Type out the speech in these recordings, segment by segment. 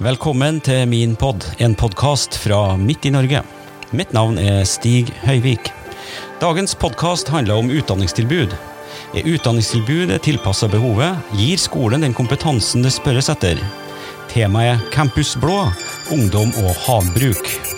Velkommen til min pod, en podkast fra midt i Norge. Mitt navn er Stig Høyvik. Dagens podkast handler om utdanningstilbud. Er utdanningstilbudet tilpassa behovet? Gir skolen den kompetansen det spørres etter? Temaet Campus Blå, ungdom og havbruk.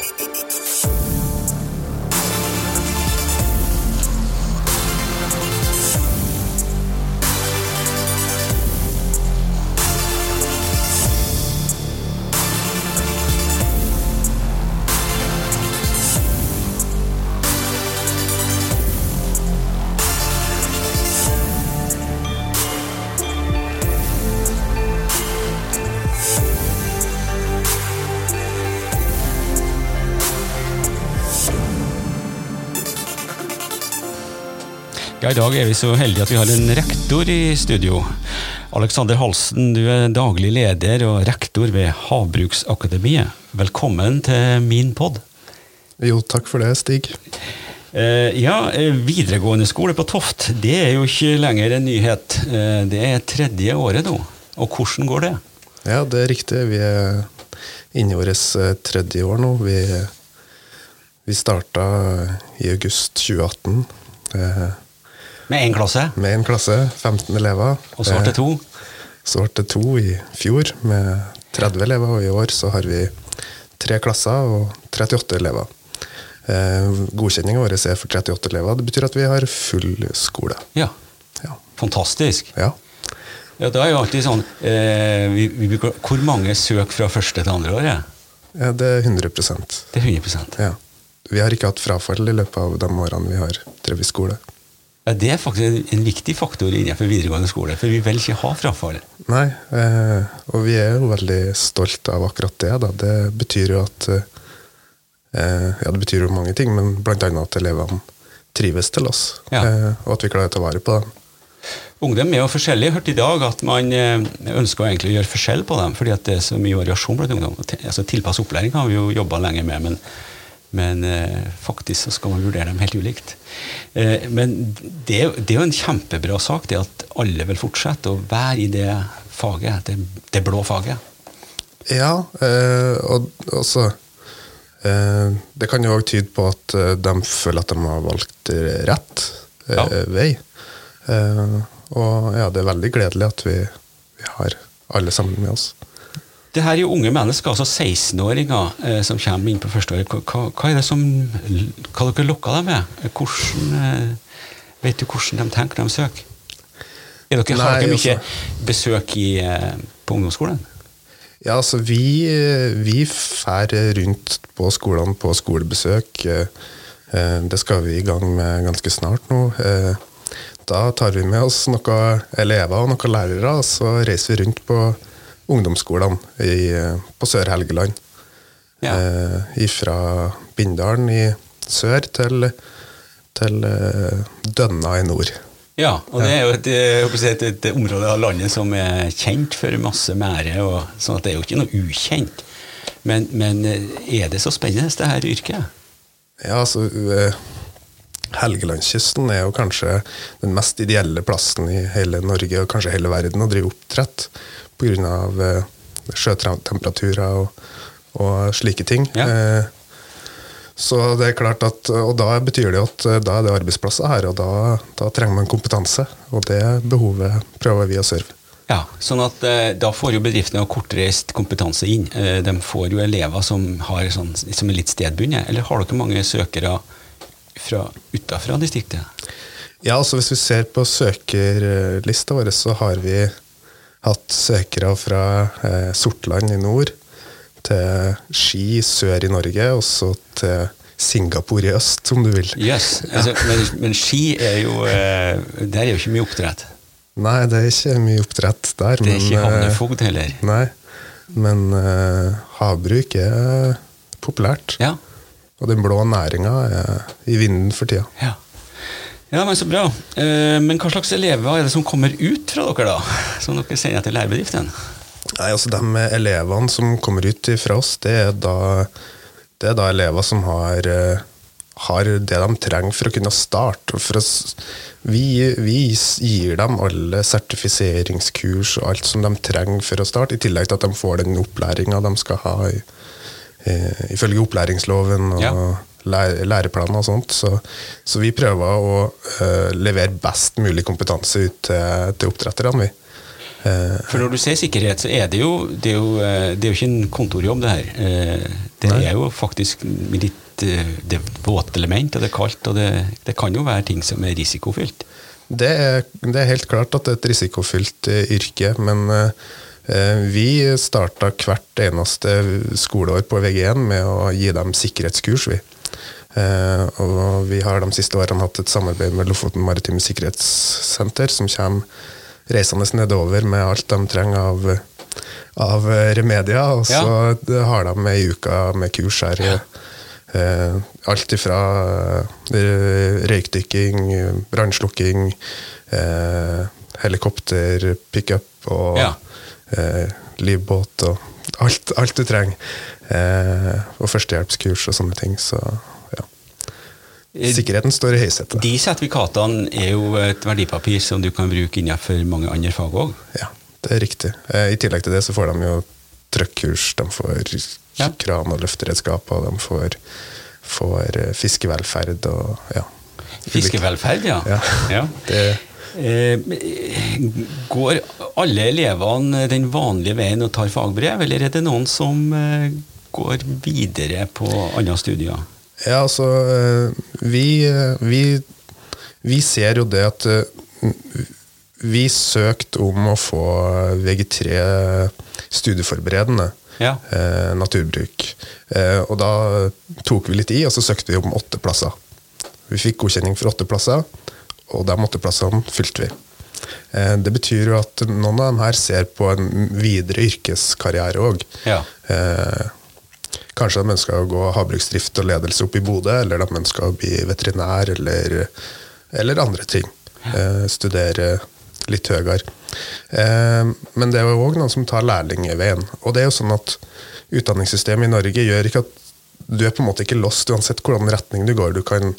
I dag er vi så heldige at vi har en rektor i studio. Alexander Halsen, du er daglig leder og rektor ved Havbruksakademiet. Velkommen til min pod. Jo, takk for det, Stig. Eh, ja, eh, videregående skole på Toft, det er jo ikke lenger en nyhet. Eh, det er tredje året nå. Og hvordan går det? Ja, det er riktig. Vi er inne i vårt tredje år nå. Vi, vi starta i august 2018 eh, Med én klasse, med en klasse, 15 elever. og så ble det to. Eh, Så ble det to i fjor med 30 elever, og i år så har vi tre klasser og 38 elever. Eh, Godkjenninga vår er for 38 elever. Det betyr at vi har full skole. Ja, Ja. fantastisk. ja. Ja, det er jo alltid sånn eh, vi, vi, Hvor mange søker fra første til andre år? ja det er 100% Det er 100% Ja. Vi har ikke hatt frafall i løpet av de årene vi har drevet skole. Ja, Det er faktisk en, viktig faktor innenfor videregående skole, for vi vil ikke ha frafall. Nei, eh, og vi er jo veldig stolt av akkurat det. Da. Det betyr jo at eh, Ja, det betyr jo mange ting, men annet at elevene trives til oss, Ja. eh, og at vi klarer å ta vare på dem. Ungdom er jo forskjellige. Jeg hørte i dag at man ønsker egentlig å gjøre forskjell på dem, fordi at det er så mye variasjon blant ungdom. Altså, Tilpass opplæring har vi jo jobba lenge med, men, men eh, faktisk så skal man vurdere dem helt ulikt. Eh, men det, det er jo en kjempebra sak, det at alle vil fortsette å være i det faget, det, det blå faget. Ja, eh, og også eh, Det kan jo òg tyde på at eh, de føler at de har valgt rett eh, Ja. vei. Eh, og ja, det er veldig gledelig at vi, vi har alle sammen med oss. Det her er jo unge mennesker, altså 16-åringer eh, som kommer inn på første året. hva, hva er det som hva dere lokker dem med? Hvordan, eh, vet du hvordan de tenker når de søker? Er dere, har dere mye også. besøk i, eh, på ungdomsskolen? Ja, altså vi, vi fær rundt på skolene på skolebesøk. Det skal vi i gang med ganske snart nå. Da tar vi med oss noen elever og noen lærere, og så reiser vi rundt på ungdomsskolene i, eh, på Sør-Helgeland. Ja. Eh, Fra Bindalen i sør til, til eh, Dønna i nord. Ja, og det er jo et, eh, et, et område av landet som er kjent for masse mære, og, sånn at det er jo ikke noe ukjent. Men, men er det så spennende, det her yrket? Ja, altså Helgelandskysten er jo kanskje den mest ideelle plassen i hele Norge og kanskje hele verden å drive oppdrett pga. Eh, sjøtemperaturer og, og slike ting. Ja. Eh, så det er klart at, Og da betyr det at eh, da er det arbeidsplasser her, og da, da trenger man kompetanse. Og det behovet prøver vi å serve. Ja, sånn at eh, Da får jo bedriftene kortreist kompetanse inn. Eh, de får jo elever som, har sånn, som er litt stedbundet. Eller har dere mange søkere fra utenfra distriktet? Ja, altså Hvis vi ser på søkerlista vår, så har vi hatt søkere fra eh, Sortland i nord, til Ski sør i Norge, og så til Singapore i øst, om du vil. Yes. Altså, men, men ski er jo eh, Der er jo ikke mye oppdrett. Nei, det er ikke mye oppdrett der. Det er ikke eh, havnefogd heller. Nei, men eh, havbruk er populært. Ja. Og den blå næringa er i vinden for tida. ja. Ja, men Så bra. Eh, men hva slags elever er det som kommer ut fra dere, da? Som dere sender til lærebedriften? Nei, altså De elevene som kommer ut fra oss, det er da, det er da elever som har eh, har det de trenger for å kunne starte. Å, vi, vi, gir dem alle sertifiseringskurs og alt som de trenger for å starte, i tillegg til at de får den opplæringa de skal ha i, i, ifølge opplæringsloven og ja. Læreplaner og sånt. Så, så, vi prøver å uh, levere best mulig kompetanse ut til, til oppdretterne, vi. Uh, For når du sier sikkerhet, så er det jo, det er jo, det er jo ikke en kontorjobb, det her. Det Nei. er jo faktisk litt det er våtelement, og det er kaldt, og det, det, kan jo være ting som er risikofylt? Det er, det er helt klart at det er et risikofylt yrke, men vi starta hvert eneste skoleår på VG1 med å gi dem sikkerhetskurs. vi. Uh, og vi har de siste årene hatt et samarbeid med Lofoten Maritime Sikkerhetssenter, som kommer reisende nedover med alt de trenger av, av remedier. Og så ja. har de ei uke med kurs her. Ja Eh, alt ifra eh, røykdykking, brannslukking, eh, helikopter, pickup og ja. eh, livbåt og alt, alt du trenger. Eh, og førstehjelpskurs og sånne ting. Så. Sikkerheten står i høysetet. De sertifikatene er jo et verdipapir som du kan bruke innenfor mange andre fag òg. Ja, det er riktig. Eh, I tillegg til det så får de jo trøkkurs, de får ja. kran- og løfteredskaper. De får, får eh, fiskevelferd og ja. Fiskevelferd, ja. ja. ja. Det, eh, går alle elevene den vanlige veien og tar fagbrev, eller er det noen som eh, går videre på andre studier? Ja, altså vi, vi, vi ser jo det at vi søkte om å få VG3 studieforberedende ja. eh, naturbruk. Eh, og da tok vi litt i, og så søkte vi om åtte plasser. Vi fikk godkjenning for åtte plasser, og de åtte plassene fylte vi. Eh, det betyr jo at noen av dem her ser på en videre yrkeskarriere òg. Ja. Kanskje at man skal gå havbruksdrift og ledelse opp i Bodø, eller at man skal bli veterinær, eller, eller andre ting. Eh, studere litt høyere. Eh, men det er jo òg noen som tar lærlingveien. Og det er jo sånn at utdanningssystemet i Norge gjør ikke at du er på en måte ikke lost uansett hvordan retning du går. Du kan,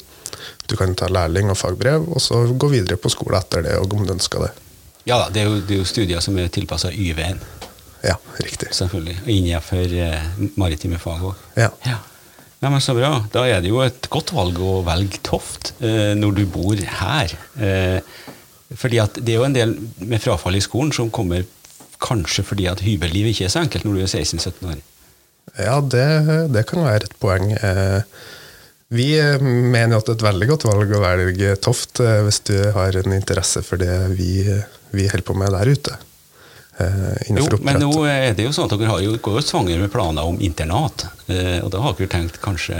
du kan ta lærling og fagbrev, og så gå videre på skole etter det, og om du ønsker det. Ja det er jo, det er jo studier som er tilpassa Y-veien. Ja, riktig. Selvfølgelig. Og innenfor eh, maritime fag òg. Ja. ja. Nei, men Så bra. Da er det jo et godt valg å velge Toft eh, når du bor her. Eh, fordi at det er jo en del med frafall i skolen som kommer kanskje fordi at hybellivet ikke er så enkelt når du er 16-17 år. Ja, det, det, kan være et poeng. Eh, vi mener at det er et veldig godt valg å velge Toft eh, hvis du har en interesse for det vi, vi holder på med der ute. Eh, jo, men nå er det jo sånn at dere har jo, går jo svanger med planer om internat. Og da har dere tenkt kanskje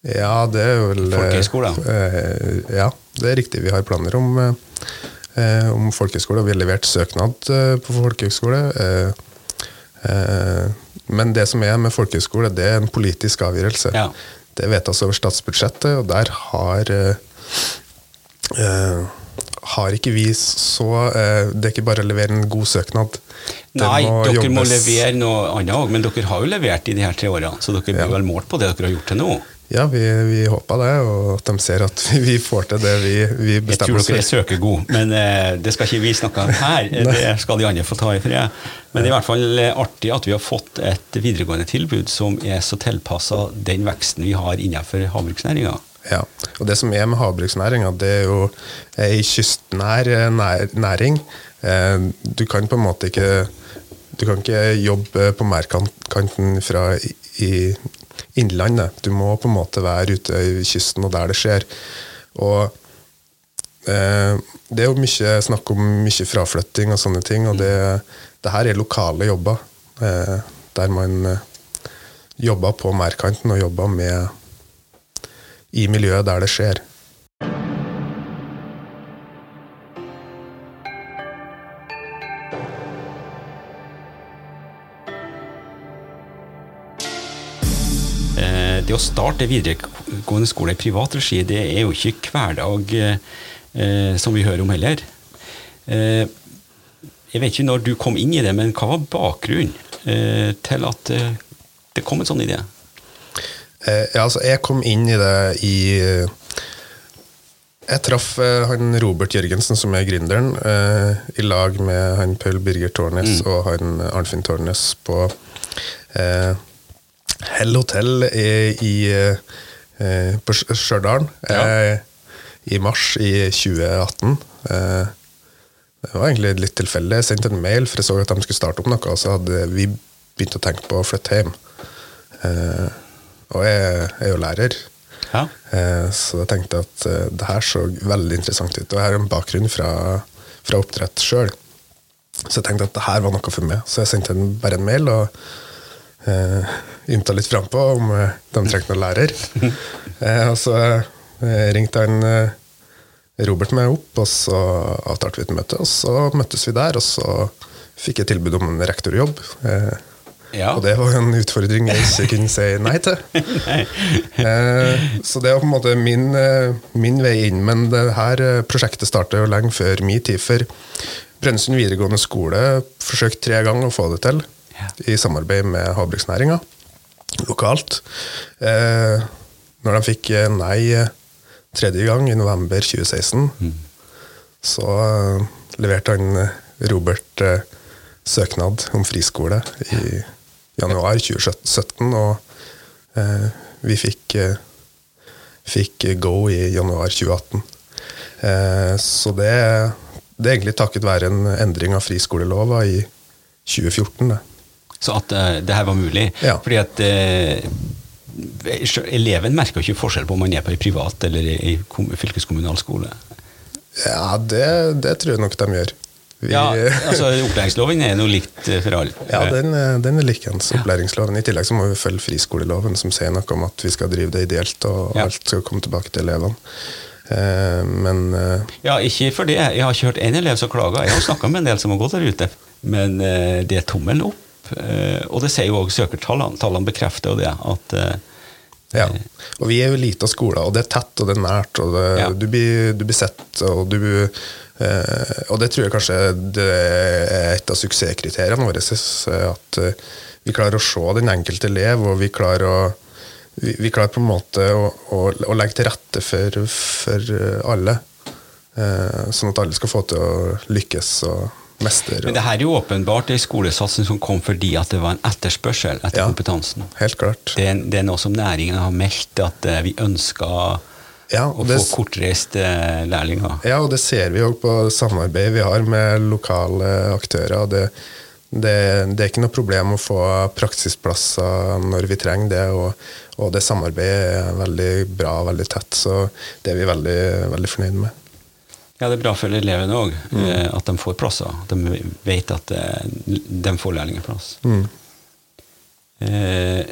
Ja, det er vel Folkehøyskole? Ja, det er riktig. Vi har planer om, eh, om folkehøyskole, og vi har levert søknad eh, på folkehøyskole. Eh, eh, men det som er med folkehøyskole, det er en politisk avgjørelse. Ja. Det vedtas over statsbudsjettet, og der har eh, har ikke vi så Det er ikke bare å levere en god søknad. Det Nei, må dere jobbes. må levere noe annet òg, men dere har jo levert i de her tre årene. Så dere blir ja. vel målt på det dere har gjort til nå? Ja, vi, vi håper det, og at de ser at vi får til det vi, vi bestemmer oss for. Jeg tror dere er søkegode, men eh, det skal ikke vi snakke om her. det skal de andre få ta i fred. Men det er i hvert fall eh, artig at vi har fått et videregående tilbud som er så tilpassa den veksten vi har innenfor havbruksnæringa. Ja, og det som er med havbruksnæringa, det er jo ei kystnær eh, næring. Eh, du kan på en måte ikke du kan ikke jobbe på merdkanten fra i, innlandet. Du må på en måte være ute i kysten og der det skjer. Og eh, det er jo mye snakk om mye fraflytting og sånne ting, og det, det her er lokale jobber. Der man jobber på merdkanten og jobber med i miljøet der det skjer. det å starte videregående skole i privat regi, det er jo ikke hverdag eh, som vi hører om heller. Eh, jeg vet ikke når du kom inn i det, men hva var bakgrunnen eh, til at det kom en sånn idé? Eh, ja, altså, jeg kom inn i det i eh, Jeg traff eh, han Robert Jørgensen, som er gründeren, eh, i lag med han Paul Birger Tårnes og han Arnfinn Tårnes på eh, Hell Hotel i, i, eh, på Stj- Stjørdal Ja. eh, i mars i 2018. Eh, det var egentlig litt tilfeldig. Jeg sendte en mail, for jeg så at de skulle starte opp noe, og så hadde vi begynt å tenke på å flytte hjem. Eh, og jeg er jo lærer, Ja. eh, så jeg tenkte at eh, det her så veldig interessant ut. Og jeg har en bakgrunn fra, fra oppdrett sjøl, så jeg tenkte at det her var noe for meg. Så jeg sendte en, bare en mail og eh, ymta litt frampå om eh, de trengte noen lærer. eh, og så ringte han Robert meg opp, og så avtalte vi et møte. Og så møttes vi der, og så fikk jeg tilbud om en rektorjobb. Eh, Ja. Og det var en utfordring jeg ikke kunne si nei til. Eh, så det var på en måte min, eh, min vei inn. Men det her eh, prosjektet startet jo lenge før min tid. For Brønnøysund videregående skole forsøkte tre ganger å få det til Ja. i samarbeid med havbruksnæringa lokalt. Eh, når de fikk nei tredje gang, i november 2016, så eh, leverte han Robert søknad om friskole i januar 2017, og eh, vi fikk, eh, fikk go i januar 2018. Eh, så det, det er egentlig takket være en endring av friskolelova i 2014. Det. Så at uh, det her var mulig. Ja. Fordi at uh, eleven merker ikke forskjell på om man er på i privat eller i kom- fylkeskommunal skole. Ja, det, det tror jeg nok de gjør. Vi, Ja, altså Opplæringsloven er noe likt eh, for alle. Ja, den, er- den er likens opplæringsloven. I tillegg så må vi følge friskoleloven, som sier noe om at vi skal drive det ideelt, og Ja. alt skal komme tilbake til elevene. Eh, men eh, Ja, ikke for det. Jeg har ikke hørt en elev som klager. Jeg har snakka med en del som har gått der ute. Men eh, det er tommelen opp. Eh, og det sier jo òg søkertallene. Tallene bekrefter jo det. At eh, ja. Og vi er jo lita skolen, og det er tett og det er nært, og det, Ja. du, blir, du blir sett, og du eh, Og det tror jeg kanskje det er et av suksesskriteriene våre. At eh, vi klarer å se den enkelte elev, og vi klarer å vi, klarer på en måte å, å, å legge til rette for, for alle. Eh, sånn at alle skal få til å lykkes og mestre. Men det her er jo åpenbart en skolesatsing som kom fordi at det var en etterspørsel etter Ja. kompetansen. Helt klart. Det er, det er noe som næringen har meldt, at eh, vi ønsker Ja, og, og det, få kortreiste lærlinger. ja, og det ser vi jo på samarbeidet vi har med lokale aktører. Det, det, det er ikke noe problem å få praksisplasser når vi trenger det, og, og det samarbeidet er veldig bra og veldig tett, så det er vi veldig, veldig fornøyd med. Ja, det er bra for elevene òg, Mm. at de får plasser. De vet at eh, de får lærlingplass. Mm. Eh,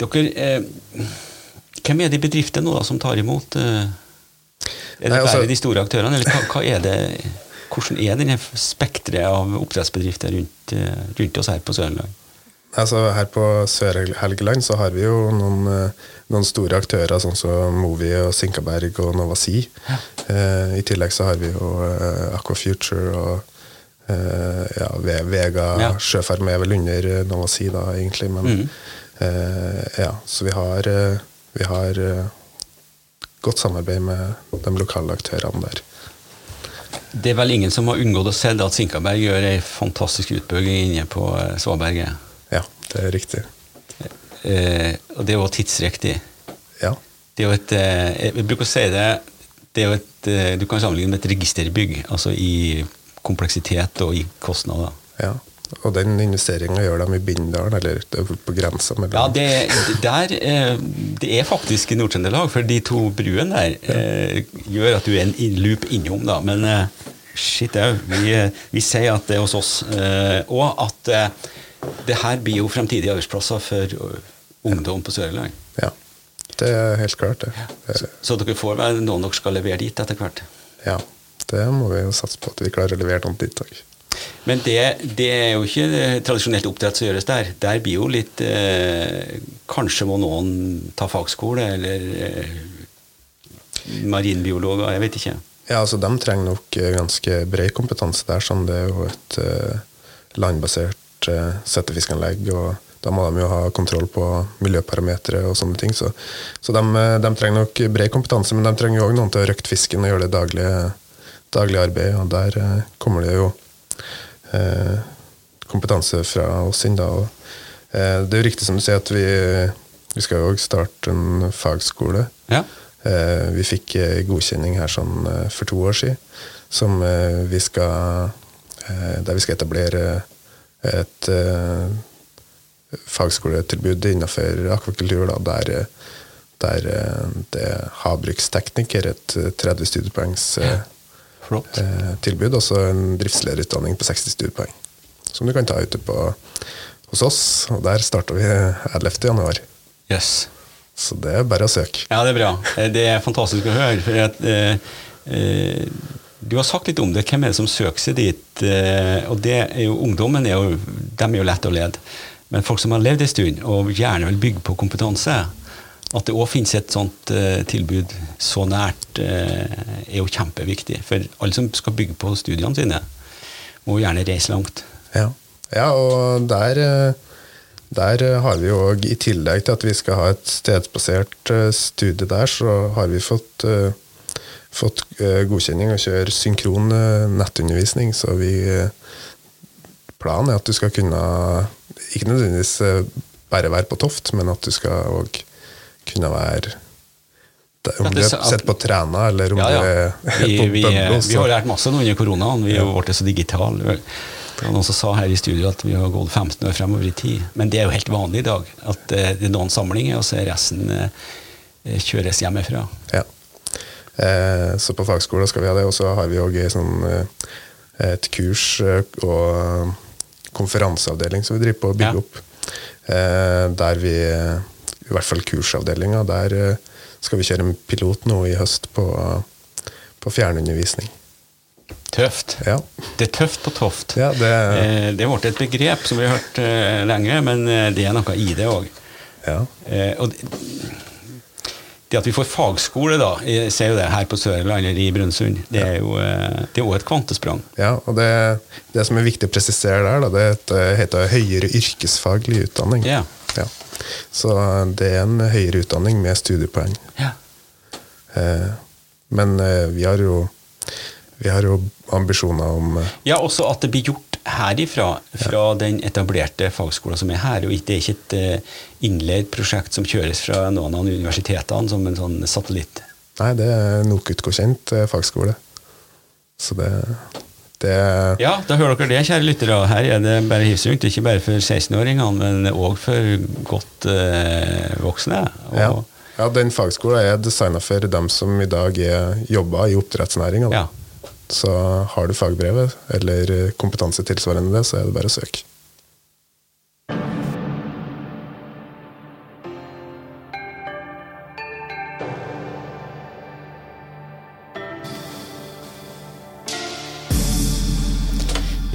dere eh, Hvem er de bedriftene nå da, som tar imot? Eh, er det Nei, altså- bare de store aktørene, eller hva, hva er det, hvordan er denne spekteret av oppdrettsbedrifter rundt, eh, rundt oss her på Sørlandet? Altså, her på Sør-Helgeland så har vi jo noen, eh, noen store aktører, sånn som Movi og Sinkaberg og Nova Sea. Eh, I tillegg så har vi jo eh, Aquafuture og eh, ja, Vega Ja. Sjøfarm er vel under Nova Sea, da, egentlig. Men Mhm. Eh, ja, så vi har, eh, vi har eh, godt samarbeid med de lokale aktørene der. Det er vel ingen som har unngått å se at Sinkaberg gjør ei fantastisk utbygging inne på Svaberget. Ja, det er riktig. Eh, og det er jo tidsriktig. Ja. Det er jo et eh, Jeg bruker å si det det er jo et, eh, Du kan sammenligne med et registerbygg, altså i kompleksitet og i kostnader. ja. Og den investeringa gjør de i Bindalen, eller er på grensa mellom Ja, det, der eh, Det er faktisk i Nord-Trøndelag, for de to bruene der ja. gjør at du er en loop innom, da. Men eh, shit au. Vi, eh, vi sier at det er hos oss. Eh, og at eh, det her blir jo fremtidige arbeidsplasser for eh, ungdom på Sørlandet. Ja, det er helt klart det. Så, så dere får vel noen dere skal levere dit etter hvert. Ja, det må vi jo satse på at vi klarer å levere noen dit òg. Men det, det er jo ikke eh, tradisjonelt oppdrett som gjøres der. Der blir jo litt eh, Kanskje må noen ta fagskole, eller eh, marinbiologer, jeg vet ikke. Ja, altså de trenger nok eh, ganske bred kompetanse der, som det er jo et eh, landbasert eh, settefiskanlegg, og da må de jo ha kontroll på miljøparametere og sånne ting. Så, så de, de, trenger nok bred kompetanse, men de trenger jo òg noen til å røkte fisken og gjøre det daglige, daglige arbeidet. Og der eh, kommer det jo eh, kompetanse fra oss inn. da. Eh, det er jo riktig som du sier at vi, vi skal jo starte en fagskole. Ja. Eh, vi fikk eh, godkjenning her sånn eh, for to år siden, som vi skal, der vi skal etablere et fagskoletilbud innenfor akvakultur, da, der, der det er havbrukstekniker, et 30 studiepoengs ja. Tilbud, og så en driftslederutdanning på 60 studiepoeng. Som du kan ta ute på, hos oss, og der starter vi 11. januar. Yes. Så det er bare å søke. Ja, det er bra. Eh, det er fantastisk å høre. for at, eh, eh, Du har sagt litt om det. Hvem er det som søker seg dit? Eh, og det er jo, Ungdommen er jo, dem er jo lett å lede. Men folk som har levd en stund og gjerne vil bygge på kompetanse, at det òg finnes et sånt eh, tilbud så nært, eh, er jo kjempeviktig. For alle som skal bygge på studiene sine, må gjerne reise langt. Ja, ja og der der eh, har vi jo i tillegg til at vi skal ha et stedsbasert eh, studie der, så har vi fått, fått godkjenning å kjøre synkron nettundervisning. Så vi Planen er at du skal kunne ikke nødvendigvis bare være på Toft, men at du skal òg kunne være om du sitter på Træna, eller om ja, ja. du er vi, på Bømlo. Vi, vi har lært masse nå under koronaen. Vi har blitt så digitale. Det var noen som sa her i studio at vi har gått 15 år fremover i tid. Men det er jo helt vanlig i dag. At eh, det er noen samlinger, og så er resten eh, kjøres hjemmefra. Ja. Eh, så på fagskolen skal vi ha det. Og så har vi òg sånn, et kurs og konferanseavdeling som vi driver på å bygge ja. opp. Der vi, i hvert fall kursavdelinga, der skal vi kjøre en pilot nå i høst på, på fjernundervisning. Tøft. Ja. Det er tøft på Toft. Ja, det, eh, det er blitt et begrep som vi har hørt eh, lenge, men eh, det er noe i det òg. Ja. og det at vi får fagskole, da, jeg ser jo det her på Sørlandet eller i Brønnøysund, det er jo det er et kvantesprang. Ja, og det, det, som er viktig å presisere der, da, det heter høyere yrkesfaglig utdanning. Ja. Ja. Så det er en høyere utdanning med studiepoeng. Ja. Men vi har jo vi har jo ambisjoner om eh, Ja, også at det blir gjort herifra, fra ja. den etablerte fagskolen som er her. og Det er ikke et uh, innleid prosjekt som kjøres fra noen av universitetene som en sånn satellitt. Nei, det er NOKUT-godkjent uh, fagskole. Så det, det Ja, da hører dere det, kjære lyttere. Her er det bare rundt. Ikke bare for 16-åringene, men òg for godt eh, voksne. Ja. ja. den fagskolen er designa for dem som i dag er, jobber i oppdrettsnæringa. Ja. Så har du fagbrevet eller kompetanse tilsvarende det, så er det bare å søke.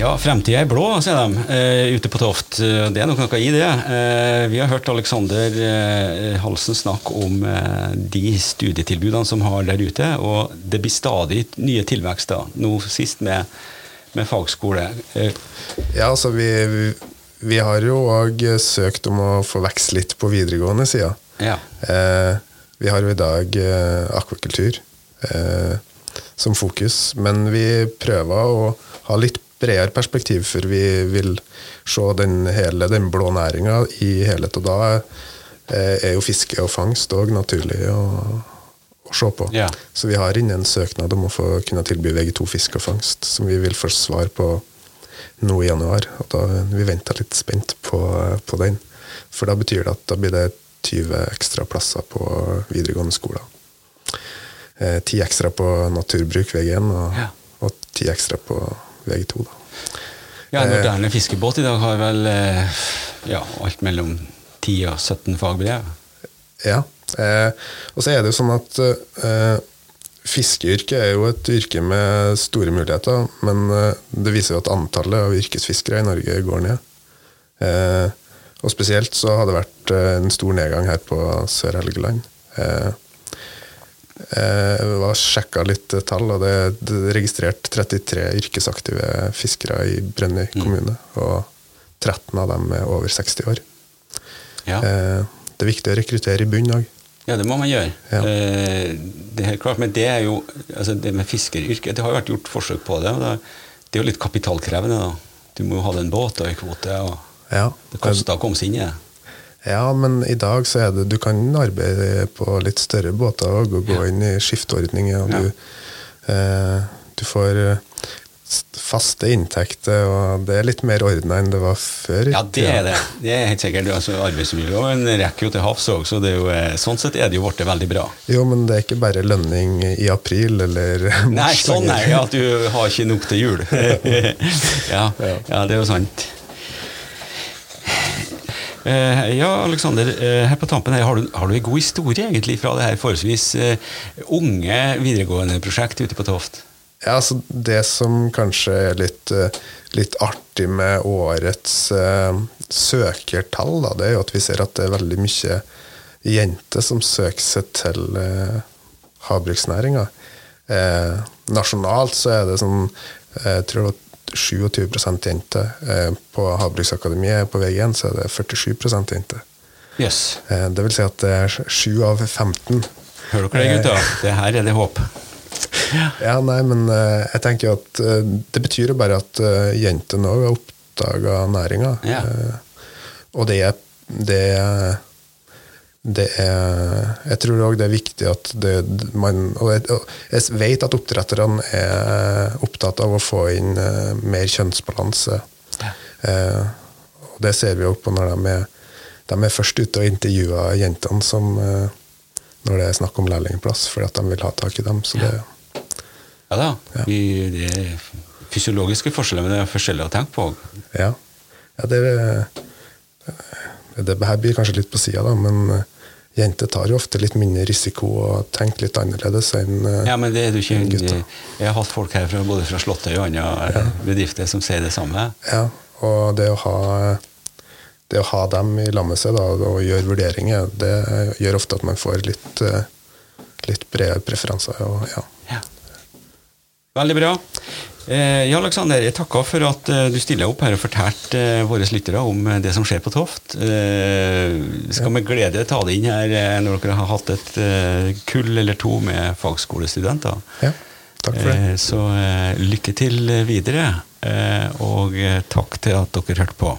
Ja, fremtida er blå, sier de uh, ute på Toft. Uh, det er nok noe i det. Uh, vi har hørt Alexander Halsen snakke om de studietilbudene som har der ute, og det blir stadig nye tilvekster. Nå sist med, med fagskole. Ja, altså vi, vi, vi har jo òg søkt om å få vekst litt på videregående sida. Ja. vi har jo i dag akvakultur som fokus, men vi prøver å ha litt bredere perspektiv, for vi vil se den hele den blå næringa i helhet. Og da er jo fiske og fangst òg naturlig å, å, se på. Ja. Så vi har inne en søknad om å få kunne tilby VG2 fisk og fangst, som vi vil få svar på nå i januar. Og da Vi venter litt spent på, på den. For da betyr det at da blir det 20 ekstra plasser på videregående skoler. Eh, ti ekstra på naturbruk VG1, og, ja. og ti ekstra på VG2. Da. Ja, En moderne eh, fiskebåt i dag har vel eh, ja, alt mellom 10 og 17 fagbrev? Ja. Eh, og så er det jo sånn at eh, fiskeyrket er jo et yrke med store muligheter, men det viser jo at antallet av yrkesfiskere i Norge går ned. Eh, og spesielt så har det vært en stor nedgang her på Sør-Helgeland. Eh, jeg eh, var sjekka litt tall, og det er registrert 33 yrkesaktive fiskere i Brønnøy mm. kommune. Og 13 av dem er over 60 år. Ja. Eh, det er viktig å rekruttere i bunn òg. Ja, det må man gjøre. Ja. Eh, det er helt klart, Men det er jo altså det med fiskeryrket Det har jo vært gjort forsøk på det. og det, det er jo litt kapitalkrevende. da. Du må jo ha en båt og en kvote. og Ja. Det koster å komme seg inn i det. Ja, men i dag så er det Du kan arbeide på litt større båter og gå, ja. inn i skifteordninger. Og Ja. du, eh, du får eh, faste inntekter, og det er litt mer ordna enn det var før. Ja, det er det. Det er helt sikkert. Altså, Arbeidsmiljøloven rekker jo til havs òg, så det jo, eh, sånn sett er det jo blitt veldig bra. Jo, men det er ikke bare lønning i april eller Nei, sånn er det, at du har ikke nok til jul. ja, Ja. ja, det er jo sant. Eh, ja, Aleksander, eh, her på tampen her, har du, du en god historie egentlig fra det her forholdsvis eh, unge videregående prosjekt ute på Toft? Ja, altså Det som kanskje er litt, litt artig med årets uh, søkertall, da, det er jo at vi ser at det er veldig mye jenter som søker seg til uh, havbruksnæringa. Uh, nasjonalt så er det sånn jeg tror var 27 jenter. Eh, på Havbruksakademiet på VG1 så er det 47 jenter. Jøss. Eh, det vil si at det er 7 av 15. Hører dere det, gutta? Det her er det håp. Ja, nei, men eh, jeg tenker at eh, det betyr jo bare at jentene òg har oppdaga næringa. Ja. Eh, og det er, det er det er Jeg tror òg det er viktig at det, man Og jeg, jeg vet at oppdretterne er opptatt av å få inn eh, mer kjønnsbalanse. Ja. Eh, og det ser vi òg på når de er, de er først ute og intervjuer jentene som eh, når det er snakk om lærlingplass, fordi at de vil ha tak i dem. Så det, Ja da. Ja. Vi, det er fysiologiske forskjeller, men det er forskjellig å tenke på. Ja, ja det, det her blir kanskje litt på sida, da, men eh, jenter tar jo ofte litt mindre risiko og tenker litt annerledes enn eh, Ja, men det er du ikke gutta. Jeg har hatt folk her fra, både fra Slottet og andre bedrifter som sier det samme. Ja, og det å ha det å ha dem i lag med seg da, og gjøre vurderinger, det gjør ofte at man får litt, eh, litt brede preferanser. Og, ja. Ja. Veldig bra. Eh, ja, Alexander, jeg takker for at eh, du stiller opp her og fortalte eh, våre lyttere om eh, det som skjer på Toft. Eh, skal med glede ta det inn her eh, når dere har hatt et kull eller to med fagskolestudenter. ja, takk for det. Eh, så lykke til videre, eh, og takk til at dere hørte på.